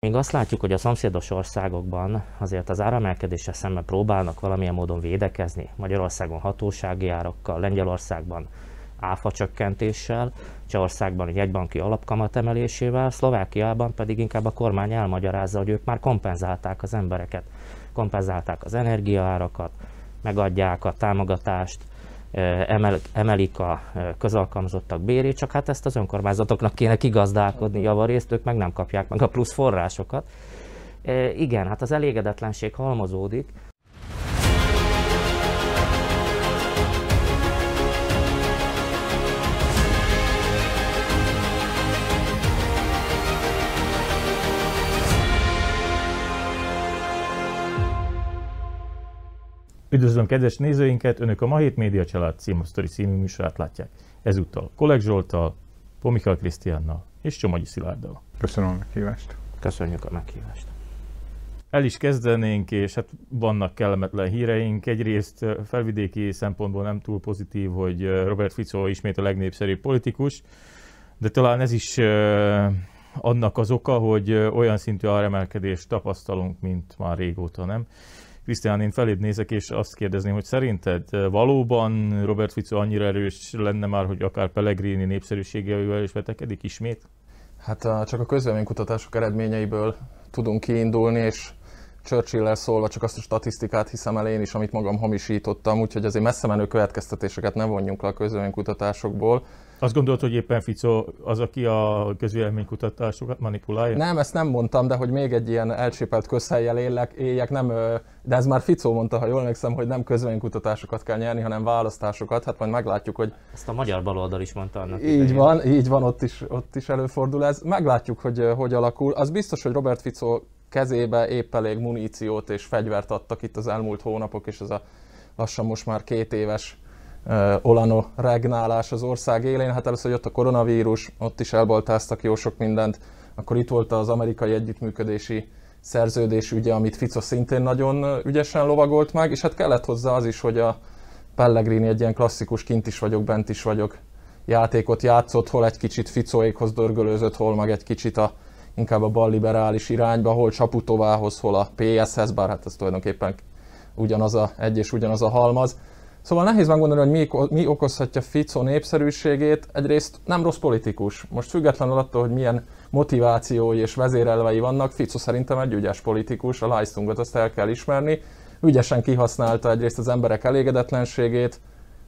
Még azt látjuk, hogy a szomszédos országokban azért az áramelkedéssel szemben próbálnak valamilyen módon védekezni. Magyarországon hatósági árakkal, Lengyelországban áfa csökkentéssel, Csehországban egy jegybanki alapkamat emelésével, Szlovákiában pedig inkább a kormány elmagyarázza, hogy ők már kompenzálták az embereket, kompenzálták az energiaárakat, megadják a támogatást, emel, emelik a közalkalmazottak bérét, csak hát ezt az önkormányzatoknak kéne kigazdálkodni javarészt, ők meg nem kapják meg a plusz forrásokat. Igen, hát az elégedetlenség halmozódik, Üdvözlöm kedves nézőinket, Önök a Ma Hét Média Család címosztori című műsorát látják. Ezúttal Kolek Zsoltal, Pomikal Krisztiánnal és Csomagyi Szilárddal. Köszönöm a meghívást. Köszönjük a meghívást. El is kezdenénk, és hát vannak kellemetlen híreink. Egyrészt felvidéki szempontból nem túl pozitív, hogy Robert Fico ismét a legnépszerűbb politikus, de talán ez is annak az oka, hogy olyan szintű áremelkedést tapasztalunk, mint már régóta, nem? Krisztián, én feléd nézek, és azt kérdezném, hogy szerinted eh, valóban Robert Fico annyira erős lenne már, hogy akár Pellegrini népszerűségével is vetekedik ismét? Hát csak a közvéleménykutatások eredményeiből tudunk kiindulni, és churchill szólva csak azt a statisztikát hiszem el én is, amit magam hamisítottam, úgyhogy azért messze menő következtetéseket ne vonjunk le a közvéleménykutatásokból. Azt gondolod, hogy éppen Fico az, aki a közvéleménykutatásokat manipulálja? Nem, ezt nem mondtam, de hogy még egy ilyen elcsépelt közhelyjel élek, éljek, nem, de ez már Fico mondta, ha jól emlékszem, hogy nem közvéleménykutatásokat kell nyerni, hanem választásokat, hát majd meglátjuk, hogy... Ezt a magyar baloldal is mondta annak Így idején. van, így van, ott is, ott is előfordul ez. Meglátjuk, hogy hogy alakul. Az biztos, hogy Robert Fico kezébe épp elég muníciót és fegyvert adtak itt az elmúlt hónapok, és ez a lassan most már két éves Olano regnálás az ország élén. Hát először jött a koronavírus, ott is elbaltáztak jó sok mindent. Akkor itt volt az amerikai együttműködési szerződés ügye, amit Fico szintén nagyon ügyesen lovagolt meg, és hát kellett hozzá az is, hogy a Pellegrini egy ilyen klasszikus kint is vagyok, bent is vagyok játékot játszott, hol egy kicsit Ficóékhoz dörgölőzött, hol meg egy kicsit a, inkább a balliberális irányba, hol Csaputovához, hol a PS-hez, bár hát ez tulajdonképpen ugyanaz a egy és ugyanaz a halmaz. Szóval nehéz megmondani, hogy mi, mi okozhatja Fico népszerűségét. Egyrészt nem rossz politikus. Most függetlenül attól, hogy milyen motivációi és vezérelvei vannak, Fico szerintem egy ügyes politikus, a Leistungot azt el kell ismerni. Ügyesen kihasználta egyrészt az emberek elégedetlenségét,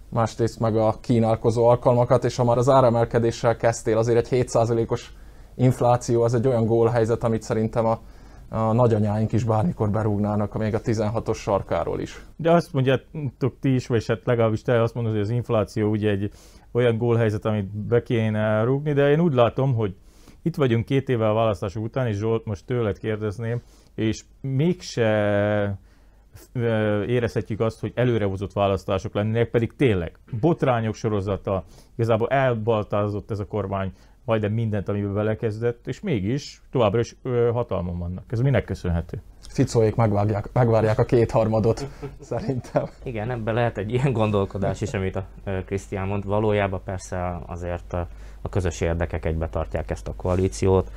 másrészt meg a kínálkozó alkalmakat, és ha már az áremelkedéssel kezdtél, azért egy 7%-os infláció az egy olyan gólhelyzet, amit szerintem a a nagyanyáink is bármikor berúgnának, még a 16-os sarkáról is. De azt mondjátok ti is, vagy hát legalábbis te azt mondod, hogy az infláció ugye egy olyan gólhelyzet, amit be kéne rúgni, de én úgy látom, hogy itt vagyunk két évvel a választások után, és Zsolt, most tőled kérdezném, és mégse érezhetjük azt, hogy előrehozott választások lennének, pedig tényleg botrányok sorozata, igazából elbaltázott ez a kormány majdnem mindent, amiben belekezdett, és mégis továbbra is ö, hatalmon vannak. Ez minek köszönhető? Ficóék megvárják, megvárják a kétharmadot, szerintem. Igen, ebben lehet egy ilyen gondolkodás is, amit a Krisztián mond. Valójában persze azért a, a közös érdekek egybe tartják ezt a koalíciót.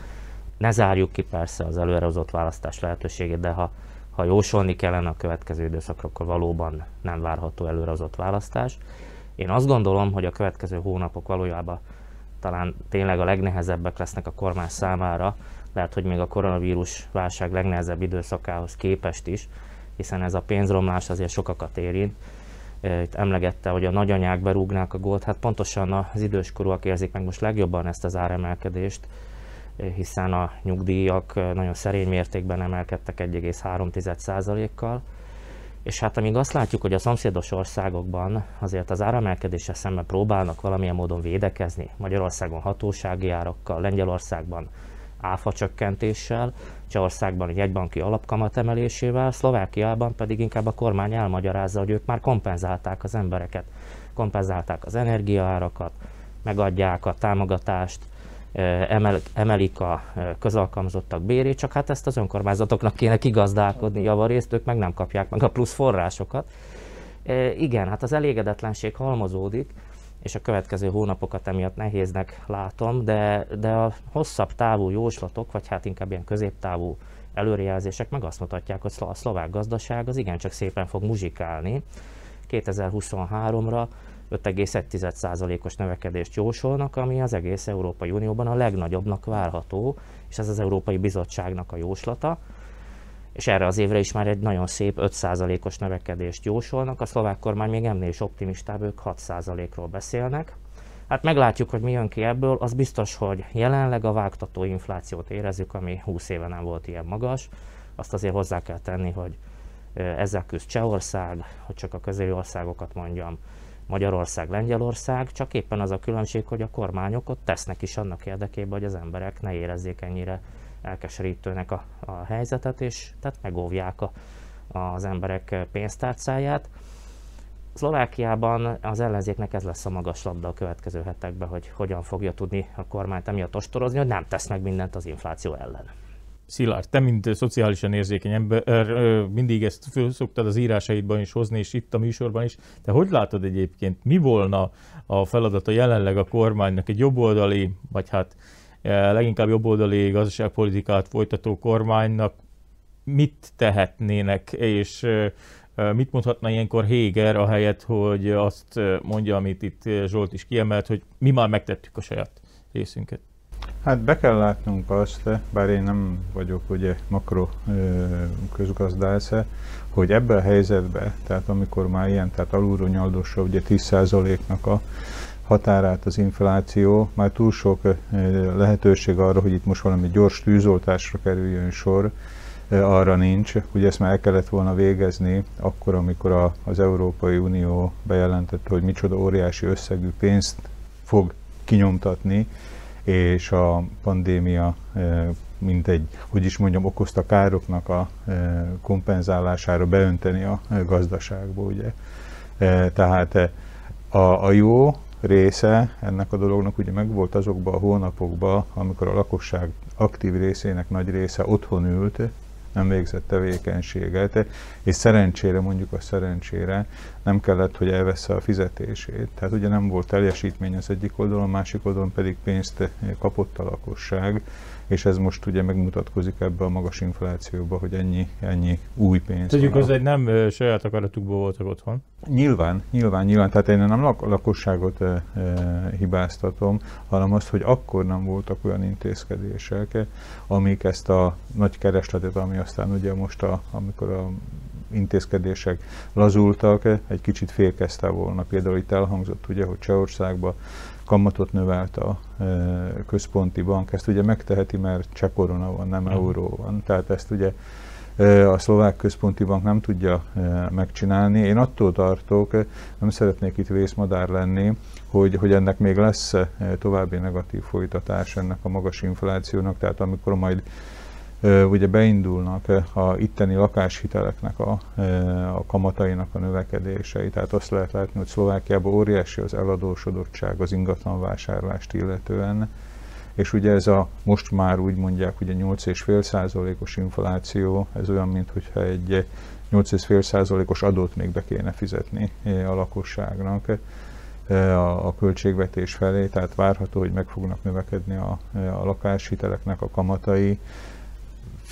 Ne zárjuk ki persze az előrehozott választás lehetőségét, de ha, ha jósolni kellene a következő időszakra, akkor valóban nem várható előrehozott választás. Én azt gondolom, hogy a következő hónapok valójában talán tényleg a legnehezebbek lesznek a kormány számára, lehet, hogy még a koronavírus válság legnehezebb időszakához képest is, hiszen ez a pénzromlás azért sokakat érint. Itt emlegette, hogy a nagyanyák berúgnák a gólt, hát pontosan az időskorúak érzik meg most legjobban ezt az áremelkedést, hiszen a nyugdíjak nagyon szerény mértékben emelkedtek 1,3%-kal, és hát amíg azt látjuk, hogy a szomszédos országokban azért az áramelkedéssel szemben próbálnak valamilyen módon védekezni, Magyarországon hatósági árakkal, Lengyelországban áfa csökkentéssel, Csehországban egy jegybanki alapkamat emelésével, Szlovákiában pedig inkább a kormány elmagyarázza, hogy ők már kompenzálták az embereket, kompenzálták az energiaárakat, megadják a támogatást, emel, emelik a közalkalmazottak bérét, csak hát ezt az önkormányzatoknak kéne kigazdálkodni javarészt, ők meg nem kapják meg a plusz forrásokat. Igen, hát az elégedetlenség halmozódik, és a következő hónapokat emiatt nehéznek látom, de, de a hosszabb távú jóslatok, vagy hát inkább ilyen középtávú előrejelzések meg azt mutatják, hogy a szlovák gazdaság az igencsak szépen fog muzsikálni. 2023-ra 5,1%-os növekedést jósolnak, ami az egész Európai Unióban a legnagyobbnak várható, és ez az Európai Bizottságnak a jóslata. És erre az évre is már egy nagyon szép 5%-os növekedést jósolnak, a szlovák kormány még ennél is optimistább, ők 6%-ról beszélnek. Hát meglátjuk, hogy mi jön ki ebből. Az biztos, hogy jelenleg a vágtató inflációt érezzük, ami 20 éve nem volt ilyen magas. Azt azért hozzá kell tenni, hogy ezzel küzd Csehország, hogy csak a közeli országokat mondjam, Magyarország, Lengyelország, csak éppen az a különbség, hogy a kormányok ott tesznek is annak érdekében, hogy az emberek ne érezzék ennyire elkeserítőnek a, a helyzetet, és tehát megóvják a, az emberek pénztárcáját. Szlovákiában az ellenzéknek ez lesz a magas labda a következő hetekben, hogy hogyan fogja tudni a kormányt emiatt ostorozni, hogy nem tesz meg mindent az infláció ellen. Szilárd, te, mint szociálisan érzékeny ember, mindig ezt föl szoktad az írásaidban is hozni, és itt a műsorban is. Te hogy látod egyébként, mi volna a feladata jelenleg a kormánynak egy jobboldali, vagy hát leginkább jobboldali gazdaságpolitikát folytató kormánynak mit tehetnének, és mit mondhatna ilyenkor Héger, ahelyett, hogy azt mondja, amit itt Zsolt is kiemelt, hogy mi már megtettük a saját részünket? Hát be kell látnunk azt, bár én nem vagyok ugye makro közgazdász, hogy ebben a helyzetben, tehát amikor már ilyen, tehát alulról nyaldosra ugye 10%-nak a határát az infláció, már túl sok lehetőség arra, hogy itt most valami gyors tűzoltásra kerüljön sor, arra nincs. Ugye ezt már el kellett volna végezni akkor, amikor az Európai Unió bejelentette, hogy micsoda óriási összegű pénzt fog kinyomtatni, és a pandémia mint egy, hogy is mondjam, okozta károknak a kompenzálására beönteni a gazdaságba, ugye. Tehát a, a jó része ennek a dolognak ugye megvolt azokban a hónapokban, amikor a lakosság aktív részének nagy része otthon ült, nem végzett tevékenységet, és szerencsére, mondjuk a szerencsére nem kellett, hogy elvessze a fizetését. Tehát ugye nem volt teljesítmény az egyik oldalon, a másik oldalon pedig pénzt kapott a lakosság, és ez most ugye megmutatkozik ebbe a magas inflációba, hogy ennyi, ennyi új pénz Tegyük az, hogy nem saját akaratukból voltak otthon. Nyilván, nyilván, nyilván. Tehát én nem a lakosságot e, e, hibáztatom, hanem azt, hogy akkor nem voltak olyan intézkedések, amik ezt a nagy keresletet, ami aztán ugye most, a, amikor a intézkedések lazultak, egy kicsit félkezte volna. Például itt elhangzott ugye, hogy Csehországban kamatot növelt a e, központi bank. Ezt ugye megteheti, mert cseh korona van, nem mhm. euró van. Tehát ezt ugye e, a szlovák központi bank nem tudja e, megcsinálni. Én attól tartok, nem szeretnék itt vészmadár lenni, hogy, hogy ennek még lesz további negatív folytatás ennek a magas inflációnak, tehát amikor majd ugye beindulnak a itteni lakáshiteleknek a, a kamatainak a növekedései. Tehát azt lehet látni, hogy Szlovákiában óriási az eladósodottság az ingatlan vásárlást illetően, és ugye ez a most már úgy mondják, ugye 8,5 százalékos infláció, ez olyan, mintha egy 8,5 százalékos adót még be kéne fizetni a lakosságnak a, a költségvetés felé, tehát várható, hogy meg fognak növekedni a, a lakáshiteleknek a kamatai,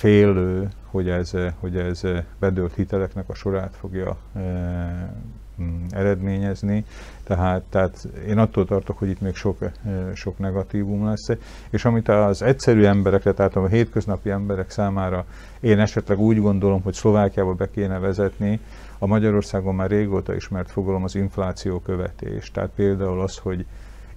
félő, hogy ez, hogy ez bedőlt hiteleknek a sorát fogja e, mm, eredményezni. Tehát, tehát én attól tartok, hogy itt még sok, e, sok negatívum lesz. És amit az egyszerű emberekre, tehát a hétköznapi emberek számára én esetleg úgy gondolom, hogy Szlovákiába be kéne vezetni, a Magyarországon már régóta ismert fogalom az infláció követés. Tehát például az, hogy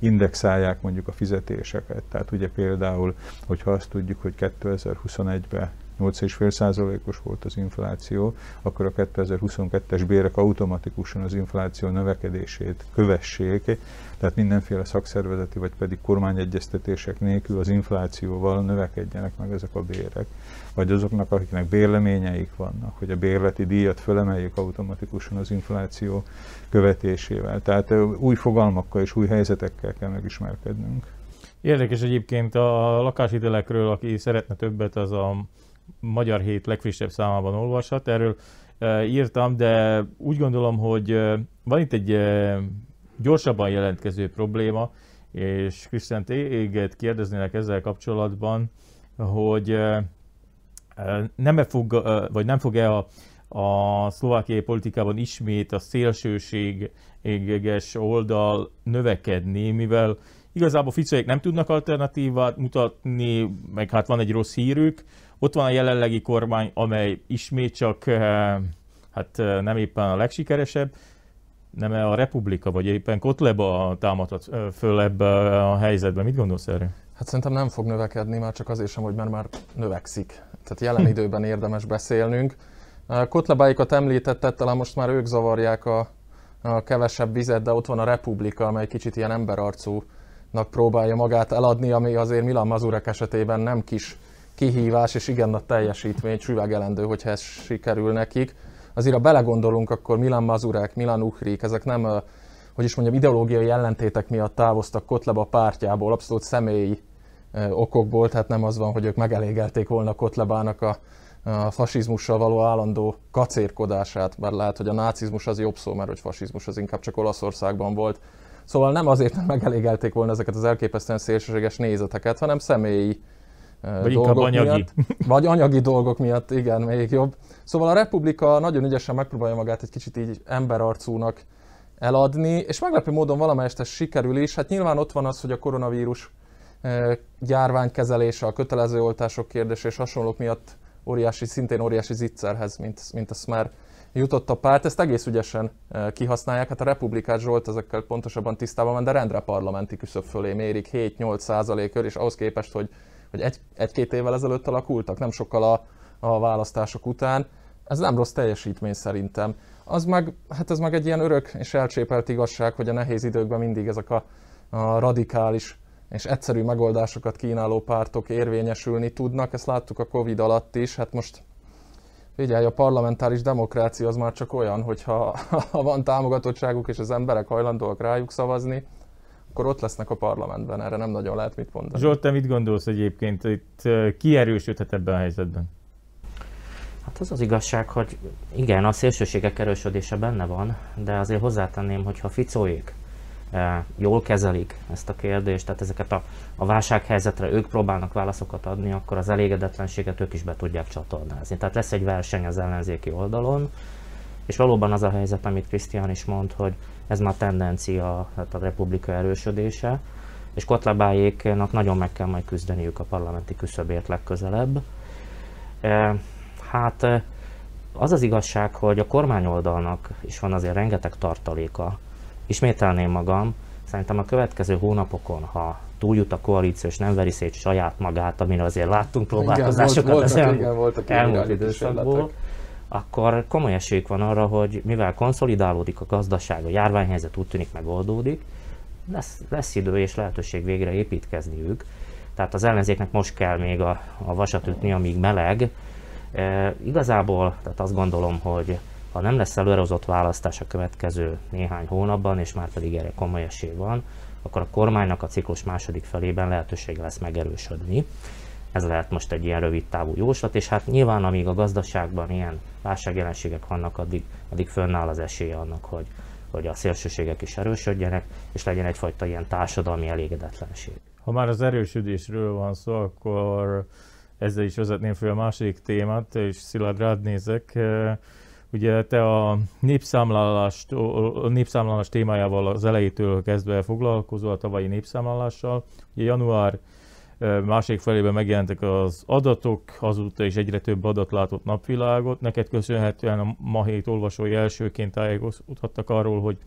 indexálják mondjuk a fizetéseket. Tehát ugye például, hogyha azt tudjuk, hogy 2021-ben 8,5%-os volt az infláció, akkor a 2022-es bérek automatikusan az infláció növekedését kövessék, tehát mindenféle szakszervezeti vagy pedig kormányegyeztetések nélkül az inflációval növekedjenek meg ezek a bérek. Vagy azoknak, akiknek bérleményeik vannak, hogy a bérleti díjat fölemeljék automatikusan az infláció követésével. Tehát új fogalmakkal és új helyzetekkel kell megismerkednünk. Érdekes egyébként a lakáshitelekről, aki szeretne többet, az a Magyar Hét legfrissebb számában olvashat. Erről írtam, de úgy gondolom, hogy van itt egy gyorsabban jelentkező probléma, és Krisztián, téged kérdeznének ezzel kapcsolatban, hogy nem -e fog, vagy nem fog-e a, a szlovákiai politikában ismét a szélsőséges oldal növekedni, mivel igazából Ficóék nem tudnak alternatívát mutatni, meg hát van egy rossz hírük. Ott van a jelenlegi kormány, amely ismét csak hát nem éppen a legsikeresebb, nem -e a Republika, vagy éppen Kotleba támadhat föl ebbe a helyzetbe. Mit gondolsz erről? Hát szerintem nem fog növekedni, már csak azért sem, hogy már már növekszik. Tehát jelen időben érdemes beszélnünk. Kotlebáikat említetted, talán most már ők zavarják a kevesebb vizet, de ott van a Republika, amely kicsit ilyen emberarcúnak próbálja magát eladni, ami azért Milan Mazurek esetében nem kis kihívás, és igen nagy teljesítmény, süvegelendő, hogyha ez sikerül nekik. Azért, ha belegondolunk, akkor Milan Mazurek, Milan Uhrik, ezek nem hogy is mondjam, ideológiai ellentétek miatt távoztak Kotleba pártjából, abszolút személyi okokból, tehát nem az van, hogy ők megelégelték volna Kotlebának a, a fasizmussal való állandó kacérkodását, bár lehet, hogy a nácizmus az jobb szó, mert hogy fasizmus az inkább csak Olaszországban volt. Szóval nem azért nem megelégelték volna ezeket az elképesztően szélsőséges nézeteket, hanem személyi vagy dolgok anyagi. miatt. Vagy anyagi dolgok miatt, igen, még jobb. Szóval a Republika nagyon ügyesen megpróbálja magát egy kicsit így emberarcúnak eladni, és meglepő módon valamelyest ez sikerül is. Hát nyilván ott van az, hogy a koronavírus gyárványkezelése, a kötelező oltások kérdése és hasonlók miatt óriási, szintén óriási zicserhez, mint, mint a Smer jutott a párt. Ezt egész ügyesen kihasználják. Hát a republikát Zsolt ezekkel pontosabban tisztában van, de rendre parlamenti küszöb fölé mérik 7-8 százalékör, és ahhoz képest, hogy, hogy egy, egy-két évvel ezelőtt alakultak, nem sokkal a, a választások után. Ez nem rossz teljesítmény szerintem az meg, hát ez meg egy ilyen örök és elcsépelt igazság, hogy a nehéz időkben mindig ezek a, a radikális és egyszerű megoldásokat kínáló pártok érvényesülni tudnak. Ezt láttuk a Covid alatt is. Hát most figyelj, a parlamentáris demokrácia az már csak olyan, hogyha ha van támogatottságuk és az emberek hajlandóak rájuk szavazni, akkor ott lesznek a parlamentben. Erre nem nagyon lehet mit mondani. Zsolt, te mit gondolsz egyébként? Itt ki erősödhet ebben a helyzetben? Hát az az igazság, hogy igen, a szélsőségek erősödése benne van, de azért hozzátenném, hogy ha Ficóék jól kezelik ezt a kérdést, tehát ezeket a, a válsághelyzetre ők próbálnak válaszokat adni, akkor az elégedetlenséget ők is be tudják csatornázni. Tehát lesz egy verseny az ellenzéki oldalon, és valóban az a helyzet, amit Krisztián is mond, hogy ez már tendencia, hát a republika erősödése, és Kotlebájéknak nagyon meg kell majd küzdeniük a parlamenti küszöbért legközelebb. E, Hát az az igazság, hogy a kormányoldalnak is van azért rengeteg tartaléka. Ismételném magam, szerintem a következő hónapokon, ha túljut a koalíció és nem veri szét saját magát, amire azért láttunk próbálkozásokat igen, az igen, voltak elmúlt időszakból, akkor komoly esélyük van arra, hogy mivel konszolidálódik a gazdaság, a járványhelyzet úgy tűnik megoldódik, lesz, lesz idő és lehetőség végre építkezniük. Tehát az ellenzéknek most kell még a, a vasat ütni, amíg meleg, E, igazából tehát azt gondolom, hogy ha nem lesz előrehozott választás a következő néhány hónapban, és már pedig erre komoly esély van, akkor a kormánynak a ciklus második felében lehetőség lesz megerősödni. Ez lehet most egy ilyen rövid távú jóslat, és hát nyilván amíg a gazdaságban ilyen válságjelenségek vannak, addig, addig fönnáll az esélye annak, hogy, hogy a szélsőségek is erősödjenek, és legyen egyfajta ilyen társadalmi elégedetlenség. Ha már az erősödésről van szó, akkor ezzel is vezetném fel a második témát, és Szilárd rád nézek. Ugye te a népszámlálás, a népszámlálás témájával az elejétől kezdve foglalkozol, a tavalyi népszámlálással. Ugye január másik felében megjelentek az adatok, azóta is egyre több adat látott napvilágot. Neked köszönhetően a ma hét olvasói elsőként tájékozódhattak arról, hogy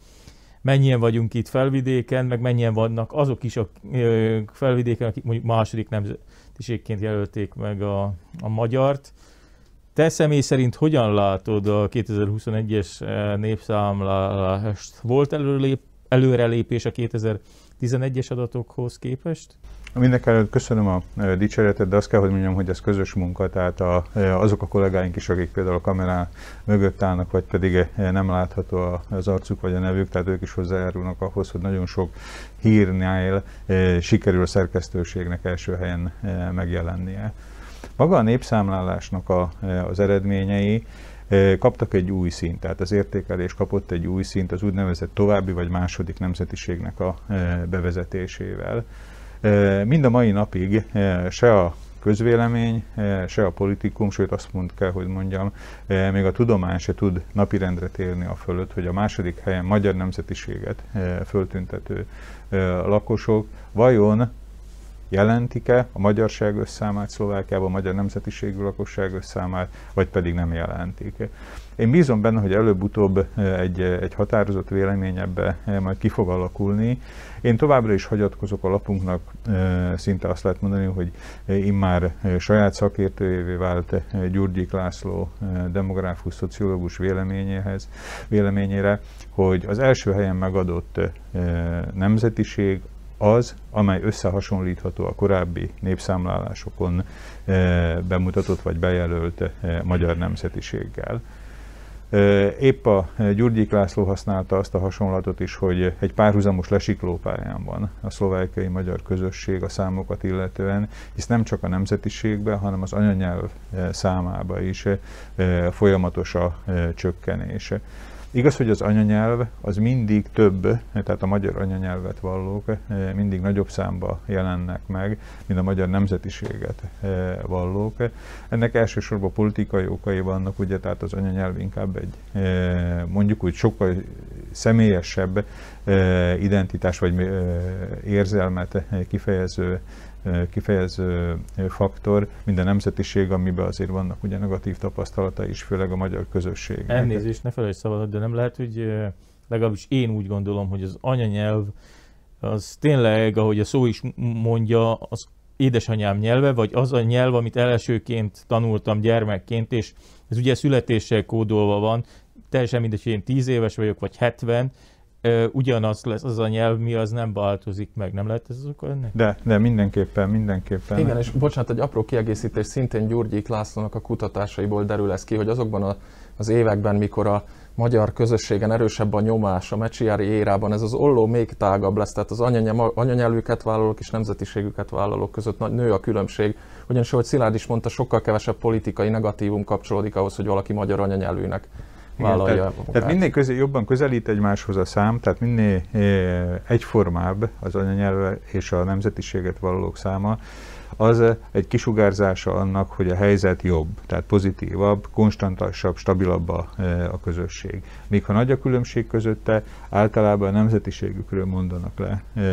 mennyien vagyunk itt felvidéken, meg mennyien vannak azok is a felvidéken, akik mondjuk második nemzet, nemzetiségként jelölték meg a, a magyart. Te személy szerint hogyan látod a 2021-es eh, népszámlálást? Volt előrelép, előrelépés a 2011-es adatokhoz képest? Mindenek előtt köszönöm a e, dicséretet, de azt kell, hogy mondjam, hogy ez közös munka, tehát a, e, azok a kollégáink is, akik például a kamerá mögött állnak, vagy pedig nem látható az arcuk vagy a nevük, tehát ők is hozzájárulnak ahhoz, hogy nagyon sok hírnél sikerül a szerkesztőségnek első helyen megjelennie. Maga a népszámlálásnak a, az eredményei kaptak egy új szint, tehát az értékelés kapott egy új szint az úgynevezett további vagy második nemzetiségnek a bevezetésével. Mind a mai napig se a közvélemény, se a politikum, sőt azt mond kell, hogy mondjam, még a tudomány se tud napirendre térni a fölött, hogy a második helyen magyar nemzetiséget föltüntető lakosok vajon jelentik-e a magyarság összámát Szlovákiában, a magyar nemzetiségű lakosság összámát, vagy pedig nem jelentik. Én bízom benne, hogy előbb-utóbb egy, egy határozott vélemény ebbe majd ki fog alakulni. Én továbbra is hagyatkozok a lapunknak, szinte azt lehet mondani, hogy immár saját szakértőjévé vált Gyurgyik László demográfus, szociológus véleményéhez, véleményére, hogy az első helyen megadott nemzetiség az, amely összehasonlítható a korábbi népszámlálásokon bemutatott vagy bejelölt magyar nemzetiséggel. Épp a Gyurgyik László használta azt a hasonlatot is, hogy egy párhuzamos lesiklópályán van a szlovákiai magyar közösség a számokat illetően, hisz nem csak a nemzetiségben, hanem az anyanyelv számába is folyamatos a csökkenés. Igaz, hogy az anyanyelv az mindig több, tehát a magyar anyanyelvet vallók eh, mindig nagyobb számba jelennek meg, mint a magyar nemzetiséget eh, vallók. Ennek elsősorban politikai okai vannak, ugye, tehát az anyanyelv inkább egy eh, mondjuk úgy sokkal személyesebb identitás vagy érzelmet kifejező kifejező faktor, minden nemzetiség, amiben azért vannak ugye negatív tapasztalata is, főleg a magyar közösség. Elnézést, ne felejtsd szabad, de nem lehet, hogy legalábbis én úgy gondolom, hogy az anyanyelv az tényleg, ahogy a szó is mondja, az édesanyám nyelve, vagy az a nyelv, amit elsőként tanultam gyermekként, és ez ugye születéssel kódolva van, teljesen mindegy, hogy én 10 éves vagyok, vagy 70, ugyanaz lesz az a nyelv, mi az nem változik meg, nem lehet ez az ennek? De, de mindenképpen, mindenképpen. Igen, és bocsánat, egy apró kiegészítés, szintén Gyurgyik Lászlónak a kutatásaiból derül ez ki, hogy azokban a, az években, mikor a magyar közösségen erősebb a nyomás, a mecsiári érában, ez az olló még tágabb lesz, tehát az anyanyelvüket vállalók és nemzetiségüket vállalók között nagy, nő a különbség. Ugyanis, ahogy Szilárd is mondta, sokkal kevesebb politikai negatívum kapcsolódik ahhoz, hogy valaki magyar anyanyelvűnek vállalja Igen, tehát, tehát minél közel, jobban közelít egymáshoz a szám, tehát minél e, egyformább az anyanyelve és a nemzetiséget valók száma, az egy kisugárzása annak, hogy a helyzet jobb, tehát pozitívabb, konstantasabb, stabilabb a, e, a közösség. Míg ha nagy a különbség közötte, általában a nemzetiségükről mondanak le e,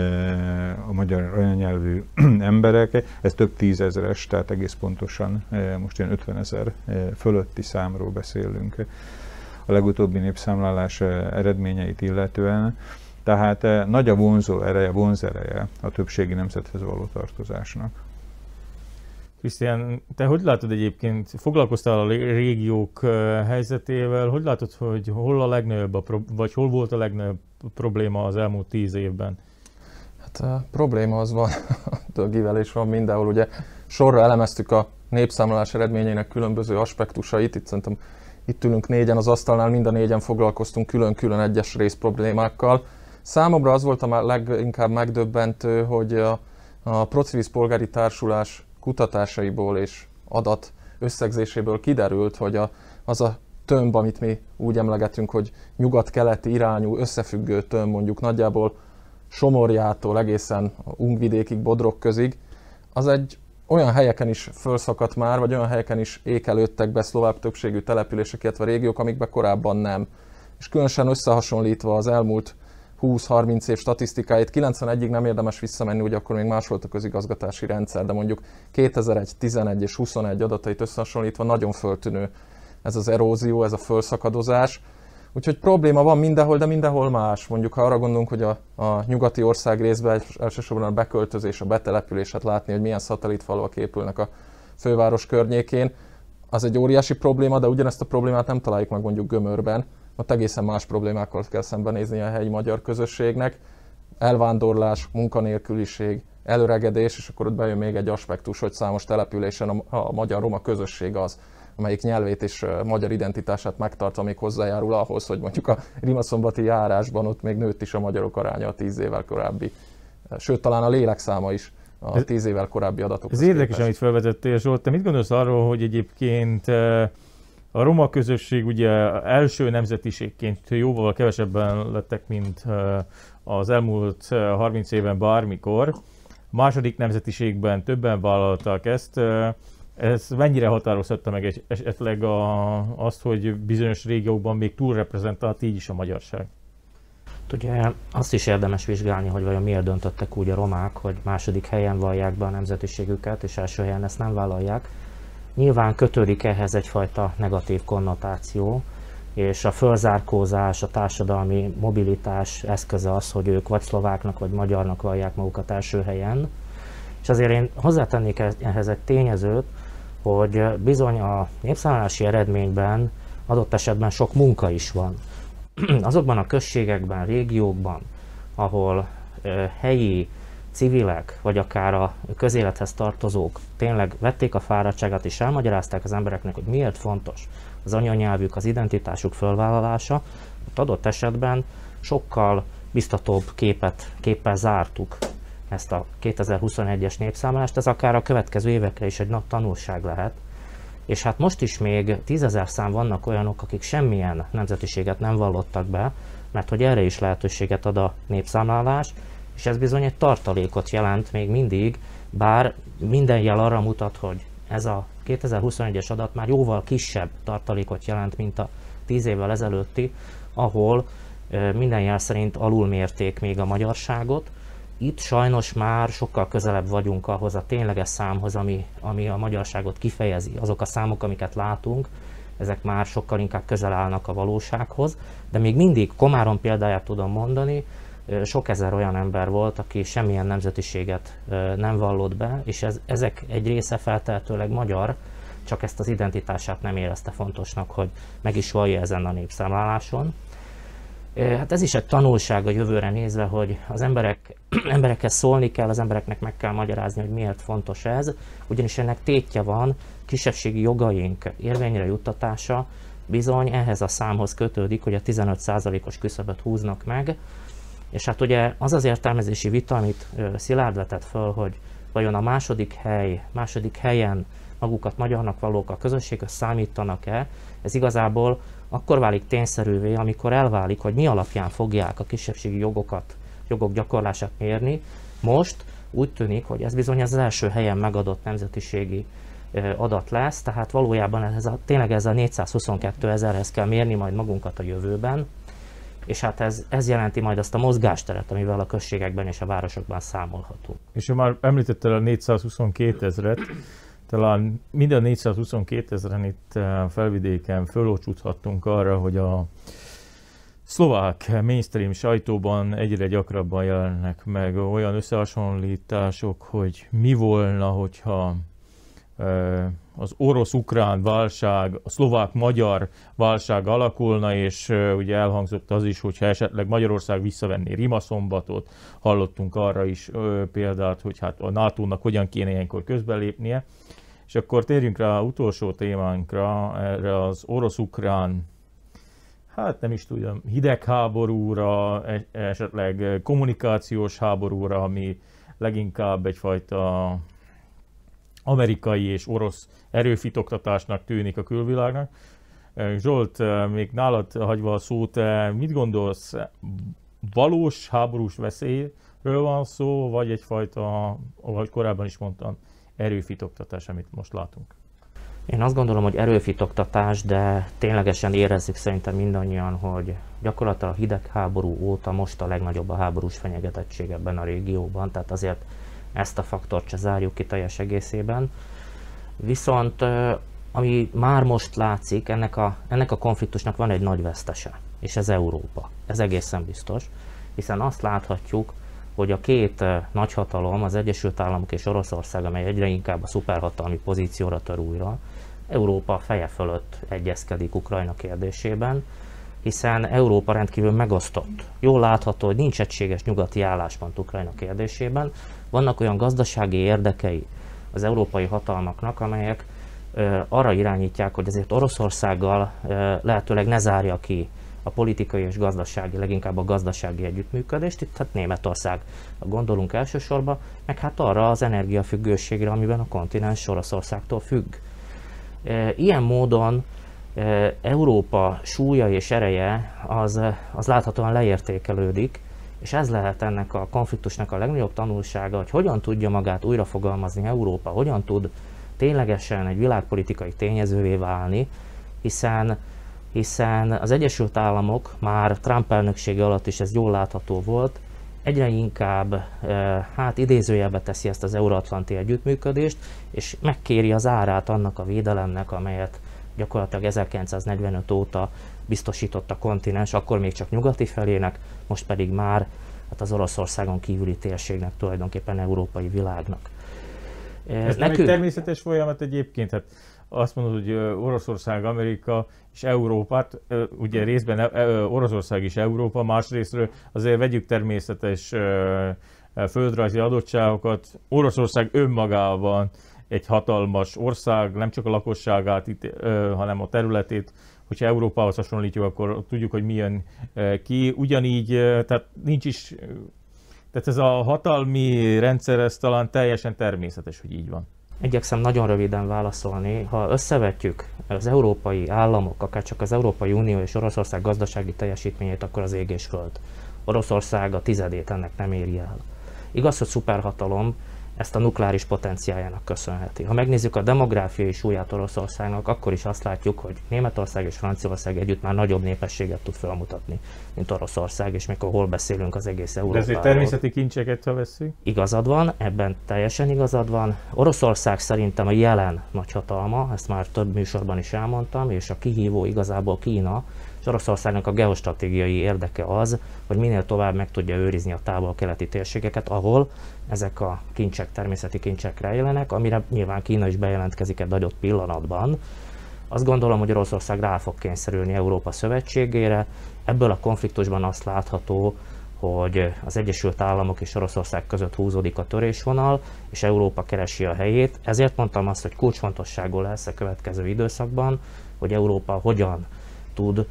a magyar anyanyelvű emberek, ez több tízezeres, tehát egész pontosan most ilyen 50 ezer fölötti számról beszélünk a legutóbbi népszámlálás eh, eredményeit illetően. Tehát eh, nagy a vonzó ereje, vonzereje a többségi nemzethez való tartozásnak. Krisztián, te hogy látod egyébként, foglalkoztál a régiók eh, helyzetével, hogy látod, hogy hol a legnagyobb, a pro- vagy hol volt a legnagyobb probléma az elmúlt tíz évben? Hát a probléma az van, dögivel is van mindenhol, ugye sorra elemeztük a népszámlálás eredményeinek különböző aspektusait, itt szerintem itt ülünk négyen az asztalnál, mind a négyen foglalkoztunk külön-külön egyes rész problémákkal. Számomra az volt a leginkább megdöbbentő, hogy a, a Procivis Polgári Társulás kutatásaiból és adat összegzéséből kiderült, hogy a, az a tömb, amit mi úgy emlegetünk, hogy nyugat-keleti irányú összefüggő tömb, mondjuk nagyjából Somorjától egészen Ungvidékig, Bodrog közig, az egy olyan helyeken is felszakadt már, vagy olyan helyeken is ékelődtek be szlovák többségű települések, illetve régiók, amikbe korábban nem. És különösen összehasonlítva az elmúlt 20-30 év statisztikáit, 91-ig nem érdemes visszamenni, ugye akkor még más volt a közigazgatási rendszer, de mondjuk 2001, 11 és 21 adatait összehasonlítva nagyon föltűnő ez az erózió, ez a fölszakadozás. Úgyhogy probléma van mindenhol, de mindenhol más. Mondjuk ha arra gondolunk, hogy a, a nyugati ország részben elsősorban a beköltözés, a betelepülés, hát látni, hogy milyen szatellitfalvak épülnek a főváros környékén, az egy óriási probléma, de ugyanezt a problémát nem találjuk meg mondjuk Gömörben, ott egészen más problémákkal kell szembenézni a helyi magyar közösségnek. Elvándorlás, munkanélküliség, előregedés, és akkor ott bejön még egy aspektus, hogy számos településen a, a magyar-roma közösség az, amelyik nyelvét és magyar identitását megtartva még hozzájárul ahhoz, hogy mondjuk a Rimaszombati járásban ott még nőtt is a magyarok aránya a tíz évvel korábbi, sőt talán a lélekszáma is a tíz évvel korábbi adatok. Ez érdekes, amit felvetettél, Zsolt. Te mit gondolsz arról, hogy egyébként A roma közösség ugye első nemzetiségként jóval kevesebben lettek, mint az elmúlt 30 éven bármikor. A második nemzetiségben többen vállaltak ezt. Ez mennyire határozhatta meg esetleg a, azt, hogy bizonyos régiókban még túlreprezentált így is a magyarság? Ugye azt is érdemes vizsgálni, hogy vajon miért döntöttek úgy a romák, hogy második helyen vallják be a nemzetiségüket, és első helyen ezt nem vállalják. Nyilván kötődik ehhez egyfajta negatív konnotáció, és a fölzárkózás, a társadalmi mobilitás eszköze az, hogy ők vagy szlováknak, vagy magyarnak vallják magukat első helyen. És azért én hozzátennék ehhez egy tényezőt, hogy bizony a népszámlálási eredményben adott esetben sok munka is van. Azokban a községekben, régiókban, ahol helyi civilek, vagy akár a közélethez tartozók tényleg vették a fáradtságát és elmagyarázták az embereknek, hogy miért fontos az anyanyelvük, az identitásuk fölvállalása, ott adott esetben sokkal biztatóbb képet, képpel zártuk ezt a 2021-es népszámlást, ez akár a következő évekre is egy nagy tanulság lehet. És hát most is még tízezer szám vannak olyanok, akik semmilyen nemzetiséget nem vallottak be, mert hogy erre is lehetőséget ad a népszámlálás, és ez bizony egy tartalékot jelent még mindig, bár minden jel arra mutat, hogy ez a 2021-es adat már jóval kisebb tartalékot jelent, mint a 10 évvel ezelőtti, ahol minden jel szerint alulmérték még a magyarságot. Itt sajnos már sokkal közelebb vagyunk ahhoz a tényleges számhoz, ami, ami a magyarságot kifejezi. Azok a számok, amiket látunk, ezek már sokkal inkább közel állnak a valósághoz, de még mindig Komárom példáját tudom mondani, sok ezer olyan ember volt, aki semmilyen nemzetiséget nem vallott be, és ez, ezek egy része feltehetőleg magyar, csak ezt az identitását nem érezte fontosnak, hogy meg is vallja ezen a népszámláláson. Hát ez is egy tanulság a jövőre nézve, hogy az emberek, emberekhez szólni kell, az embereknek meg kell magyarázni, hogy miért fontos ez, ugyanis ennek tétje van, kisebbségi jogaink érvényre juttatása bizony ehhez a számhoz kötődik, hogy a 15%-os küszöböt húznak meg, és hát ugye az az értelmezési vita, amit Szilárd vetett föl, hogy vajon a második hely, második helyen magukat magyarnak valók a közösséghez számítanak-e, ez igazából akkor válik tényszerűvé, amikor elválik, hogy mi alapján fogják a kisebbségi jogokat, jogok gyakorlását mérni. Most úgy tűnik, hogy ez bizony az első helyen megadott nemzetiségi adat lesz, tehát valójában ez a, tényleg ez a 422 ezerhez kell mérni majd magunkat a jövőben, és hát ez, ez jelenti majd azt a mozgásteret, amivel a községekben és a városokban számolhatunk. És ha már említetted a 422 ezeret, talán minden 422 ezeren itt eh, felvidéken fölócsúthattunk arra, hogy a szlovák mainstream sajtóban egyre gyakrabban jelennek meg olyan összehasonlítások, hogy mi volna, hogyha az orosz-ukrán válság, a szlovák-magyar válság alakulna, és ugye elhangzott az is, hogyha esetleg Magyarország visszavenné Rimaszombatot, hallottunk arra is példát, hogy hát a NATO-nak hogyan kéne ilyenkor közbelépnie. És akkor térjünk rá a utolsó témánkra, erre az orosz-ukrán hát nem is tudom, hidegháborúra, e-, esetleg kommunikációs háborúra, ami leginkább egyfajta amerikai és orosz erőfitoktatásnak tűnik a külvilágnak. Zsolt, még nálad hagyva a szót, mit gondolsz, valós háborús veszélyről van szó, vagy egyfajta, ahogy korábban is mondtam, erőfitoktatás, amit most látunk? Én azt gondolom, hogy erőfitoktatás, de ténylegesen érezzük szerintem mindannyian, hogy gyakorlatilag a hidegháború óta most a legnagyobb a háborús fenyegetettség ebben a régióban, tehát azért ezt a faktort se zárjuk ki teljes egészében. Viszont ami már most látszik, ennek a, ennek a konfliktusnak van egy nagy vesztese, és ez Európa. Ez egészen biztos, hiszen azt láthatjuk, hogy a két nagyhatalom, az Egyesült Államok és Oroszország, amely egyre inkább a szuperhatalmi pozícióra tör újra, Európa feje fölött egyezkedik Ukrajna kérdésében, hiszen Európa rendkívül megosztott. Jól látható, hogy nincs egységes nyugati álláspont Ukrajna kérdésében. Vannak olyan gazdasági érdekei az európai hatalmaknak, amelyek ö, arra irányítják, hogy azért Oroszországgal ö, lehetőleg ne zárja ki a politikai és gazdasági, leginkább a gazdasági együttműködést, itt hát Németország gondolunk elsősorban, meg hát arra az energiafüggőségre, amiben a kontinens Oroszországtól függ. Ilyen módon Európa súlya és ereje az, az láthatóan leértékelődik, és ez lehet ennek a konfliktusnak a legnagyobb tanulsága, hogy hogyan tudja magát újrafogalmazni Európa, hogyan tud ténylegesen egy világpolitikai tényezővé válni, hiszen hiszen az Egyesült Államok már Trump elnöksége alatt is ez jól látható volt, egyre inkább hát idézőjelbe teszi ezt az euróatlanti együttműködést, és megkéri az árát annak a védelemnek, amelyet gyakorlatilag 1945 óta biztosított a kontinens, akkor még csak nyugati felének, most pedig már hát az Oroszországon kívüli térségnek, tulajdonképpen európai világnak. Ez Nekünk... nem egy természetes folyamat egyébként, hát azt mondod, hogy Oroszország, Amerika és Európát, ugye részben Oroszország is Európa, másrésztről azért vegyük természetes földrajzi adottságokat. Oroszország önmagában egy hatalmas ország, nem csak a lakosságát, itt, hanem a területét, hogyha Európához hasonlítjuk, akkor tudjuk, hogy milyen ki. Ugyanígy, tehát nincs is, tehát ez a hatalmi rendszer, ez talán teljesen természetes, hogy így van. Igyekszem nagyon röviden válaszolni. Ha összevetjük az európai államok, akár csak az Európai Unió és Oroszország gazdasági teljesítményét, akkor az ég föld. Oroszország a tizedét ennek nem éri el. Igaz, hogy szuperhatalom, ezt a nukleáris potenciáljának köszönheti. Ha megnézzük a demográfiai súlyát Oroszországnak, akkor is azt látjuk, hogy Németország és Franciaország együtt már nagyobb népességet tud felmutatni, mint Oroszország, és mikor hol beszélünk az egész Európáról. De ezért természeti kincseket, ha veszik? Igazad van, ebben teljesen igazad van. Oroszország szerintem a jelen nagyhatalma, ezt már több műsorban is elmondtam, és a kihívó igazából Kína, és Oroszországnak a geostratégiai érdeke az, hogy minél tovább meg tudja őrizni a távol-keleti térségeket, ahol ezek a kincsek, természeti kincsek rejlenek, amire nyilván Kína is bejelentkezik egy adott pillanatban. Azt gondolom, hogy Oroszország rá fog kényszerülni Európa szövetségére. Ebből a konfliktusban azt látható, hogy az Egyesült Államok és Oroszország között húzódik a törésvonal, és Európa keresi a helyét. Ezért mondtam azt, hogy kulcsfontosságú lesz a következő időszakban, hogy Európa hogyan tud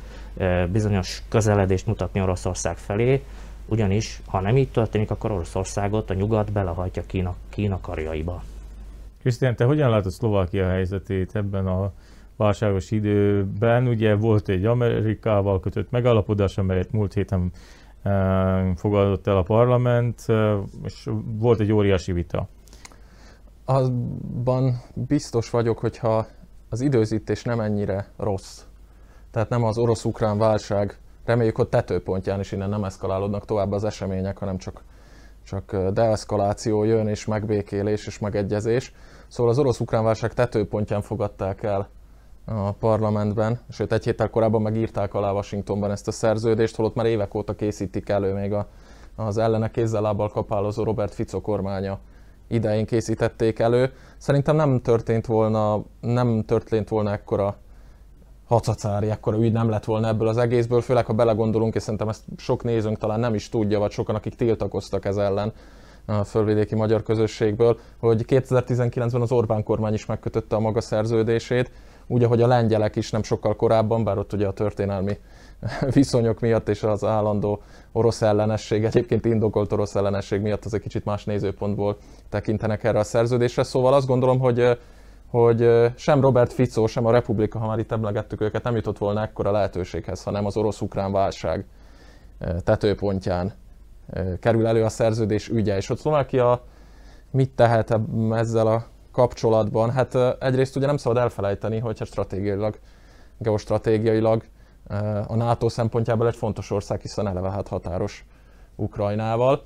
bizonyos közeledést mutatni Oroszország felé, ugyanis ha nem így történik, akkor Oroszországot a nyugat belehajtja Kína, Kína karjaiba. Krisztián, te hogyan látod Szlovákia helyzetét ebben a válságos időben? Ugye volt egy Amerikával kötött megállapodás, amelyet múlt héten fogadott el a parlament, és volt egy óriási vita. Azban biztos vagyok, hogyha az időzítés nem ennyire rossz, tehát nem az orosz-ukrán válság, reméljük, hogy tetőpontján is innen nem eszkalálódnak tovább az események, hanem csak, csak deeszkaláció jön, és megbékélés és megegyezés. Szóval az orosz-ukrán válság tetőpontján fogadták el a parlamentben, sőt egy héttel korábban megírták alá Washingtonban ezt a szerződést, holott már évek óta készítik elő még a, az ellene kézzel lábbal kapálozó Robert Fico kormánya idején készítették elő. Szerintem nem történt volna, nem történt volna ekkora hacacári, ekkora ügy nem lett volna ebből az egészből, főleg ha belegondolunk, és szerintem ezt sok nézőnk talán nem is tudja, vagy sokan, akik tiltakoztak ez ellen a fölvidéki magyar közösségből, hogy 2019-ben az Orbán kormány is megkötötte a maga szerződését, úgy, ahogy a lengyelek is nem sokkal korábban, bár ott ugye a történelmi viszonyok miatt és az állandó orosz ellenesség, egyébként indokolt orosz ellenesség miatt az egy kicsit más nézőpontból tekintenek erre a szerződésre. Szóval azt gondolom, hogy hogy sem Robert Fico, sem a Republika, ha már itt emlegettük őket, nem jutott volna ekkora lehetőséghez, hanem az orosz-ukrán válság tetőpontján kerül elő a szerződés ügye. És ott Szlovákia mit tehet ezzel a kapcsolatban? Hát egyrészt ugye nem szabad elfelejteni, hogyha stratégiailag, geostratégiailag a NATO szempontjából egy fontos ország, hiszen eleve hát határos Ukrajnával.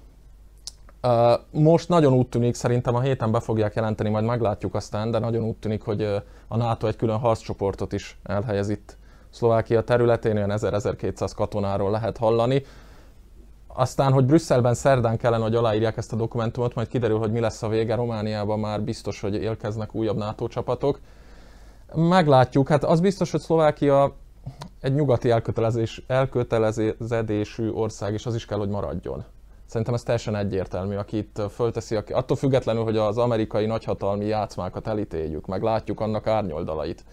Most nagyon úgy tűnik, szerintem a héten be fogják jelenteni, majd meglátjuk aztán, de nagyon úgy tűnik, hogy a NATO egy külön harccsoportot is elhelyez itt Szlovákia területén, olyan 1000-1200 katonáról lehet hallani. Aztán, hogy Brüsszelben szerdán kellene, hogy aláírják ezt a dokumentumot, majd kiderül, hogy mi lesz a vége. Romániában már biztos, hogy élkeznek újabb NATO csapatok. Meglátjuk. Hát az biztos, hogy Szlovákia egy nyugati elkötelezés, elkötelezedésű ország, és az is kell, hogy maradjon. Szerintem ez teljesen egyértelmű, aki itt fölteszi, aki, attól függetlenül, hogy az amerikai nagyhatalmi játszmákat elítéljük, meg látjuk annak árnyoldalait.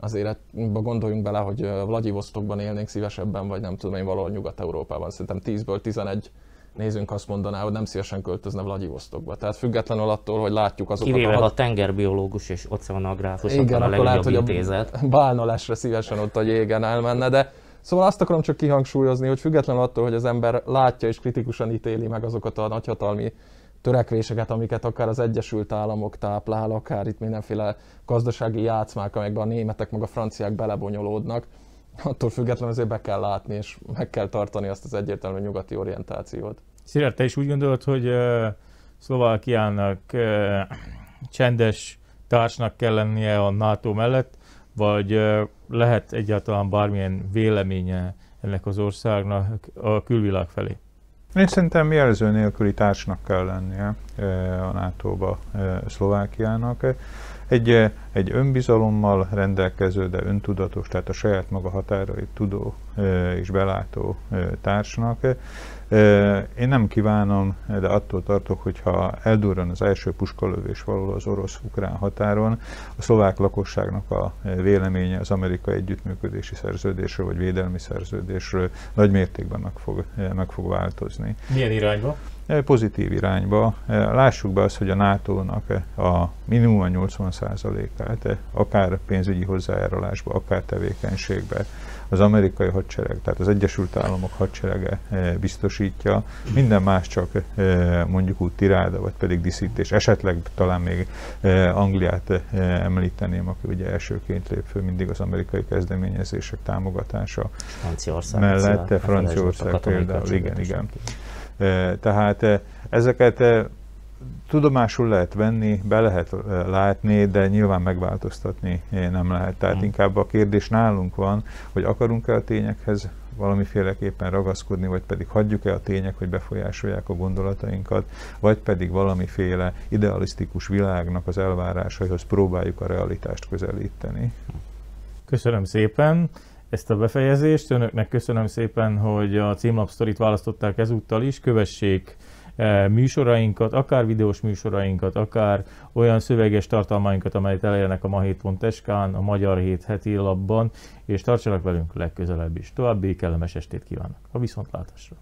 Azért gondoljunk bele, hogy Vladivostokban élnénk szívesebben, vagy nem tudom én, valahol Nyugat-Európában. Szerintem 10-ből 11 nézünk azt mondaná, hogy nem szívesen költözne Vladivostokba. Tehát függetlenül attól, hogy látjuk azokat Kivéve, a... ha a tengerbiológus és oceanográfus, Igen, akkor a akkor lehet, hogy a bálnalásra szívesen ott a jégen elmenne, de Szóval azt akarom csak kihangsúlyozni, hogy függetlenül attól, hogy az ember látja és kritikusan ítéli meg azokat a nagyhatalmi törekvéseket, amiket akár az Egyesült Államok táplál, akár itt mindenféle gazdasági játszmák, amelyekben a németek meg a franciák belebonyolódnak, attól függetlenül azért be kell látni, és meg kell tartani azt az egyértelmű nyugati orientációt. Szilárd, te is úgy gondolod, hogy uh, Szlovákiának csendes társnak kell lennie a NATO mellett, vagy lehet egyáltalán bármilyen véleménye ennek az országnak a külvilág felé? Én szerintem jelző nélküli társnak kell lennie a NATO-ba Szlovákiának. Egy, egy önbizalommal rendelkező, de öntudatos, tehát a saját maga határait tudó és belátó társnak. Én nem kívánom, de attól tartok, hogyha eldurran az első puskalövés való az orosz-ukrán határon, a szlovák lakosságnak a véleménye az amerikai együttműködési szerződésről vagy védelmi szerződésről nagy mértékben meg fog, meg fog változni. Milyen irányba? Pozitív irányba. Lássuk be azt, hogy a NATO-nak a minimum 80%-át akár pénzügyi hozzájárulásba, akár tevékenységbe az amerikai hadsereg, tehát az Egyesült Államok hadserege biztosítja, minden más csak mondjuk úgy tiráda, vagy pedig diszítés. Esetleg talán még Angliát említeném, aki ugye elsőként lép föl mindig az amerikai kezdeményezések támogatása Franciaország. mellett. Franciaország például, igen, igen. Tehát ezeket tudomásul lehet venni, be lehet látni, de nyilván megváltoztatni nem lehet. Tehát hmm. inkább a kérdés nálunk van, hogy akarunk-e a tényekhez valamiféleképpen ragaszkodni, vagy pedig hagyjuk-e a tények, hogy befolyásolják a gondolatainkat, vagy pedig valamiféle idealisztikus világnak az elvárásaihoz próbáljuk a realitást közelíteni. Köszönöm szépen ezt a befejezést. Önöknek köszönöm szépen, hogy a címlapsztorit választották ezúttal is. Kövessék eh, műsorainkat, akár videós műsorainkat, akár olyan szöveges tartalmainkat, amelyet elérnek a mahét.sk-n, a Magyar Hét heti labban, és tartsanak velünk legközelebb is. További kellemes estét kívánok. A viszontlátásra!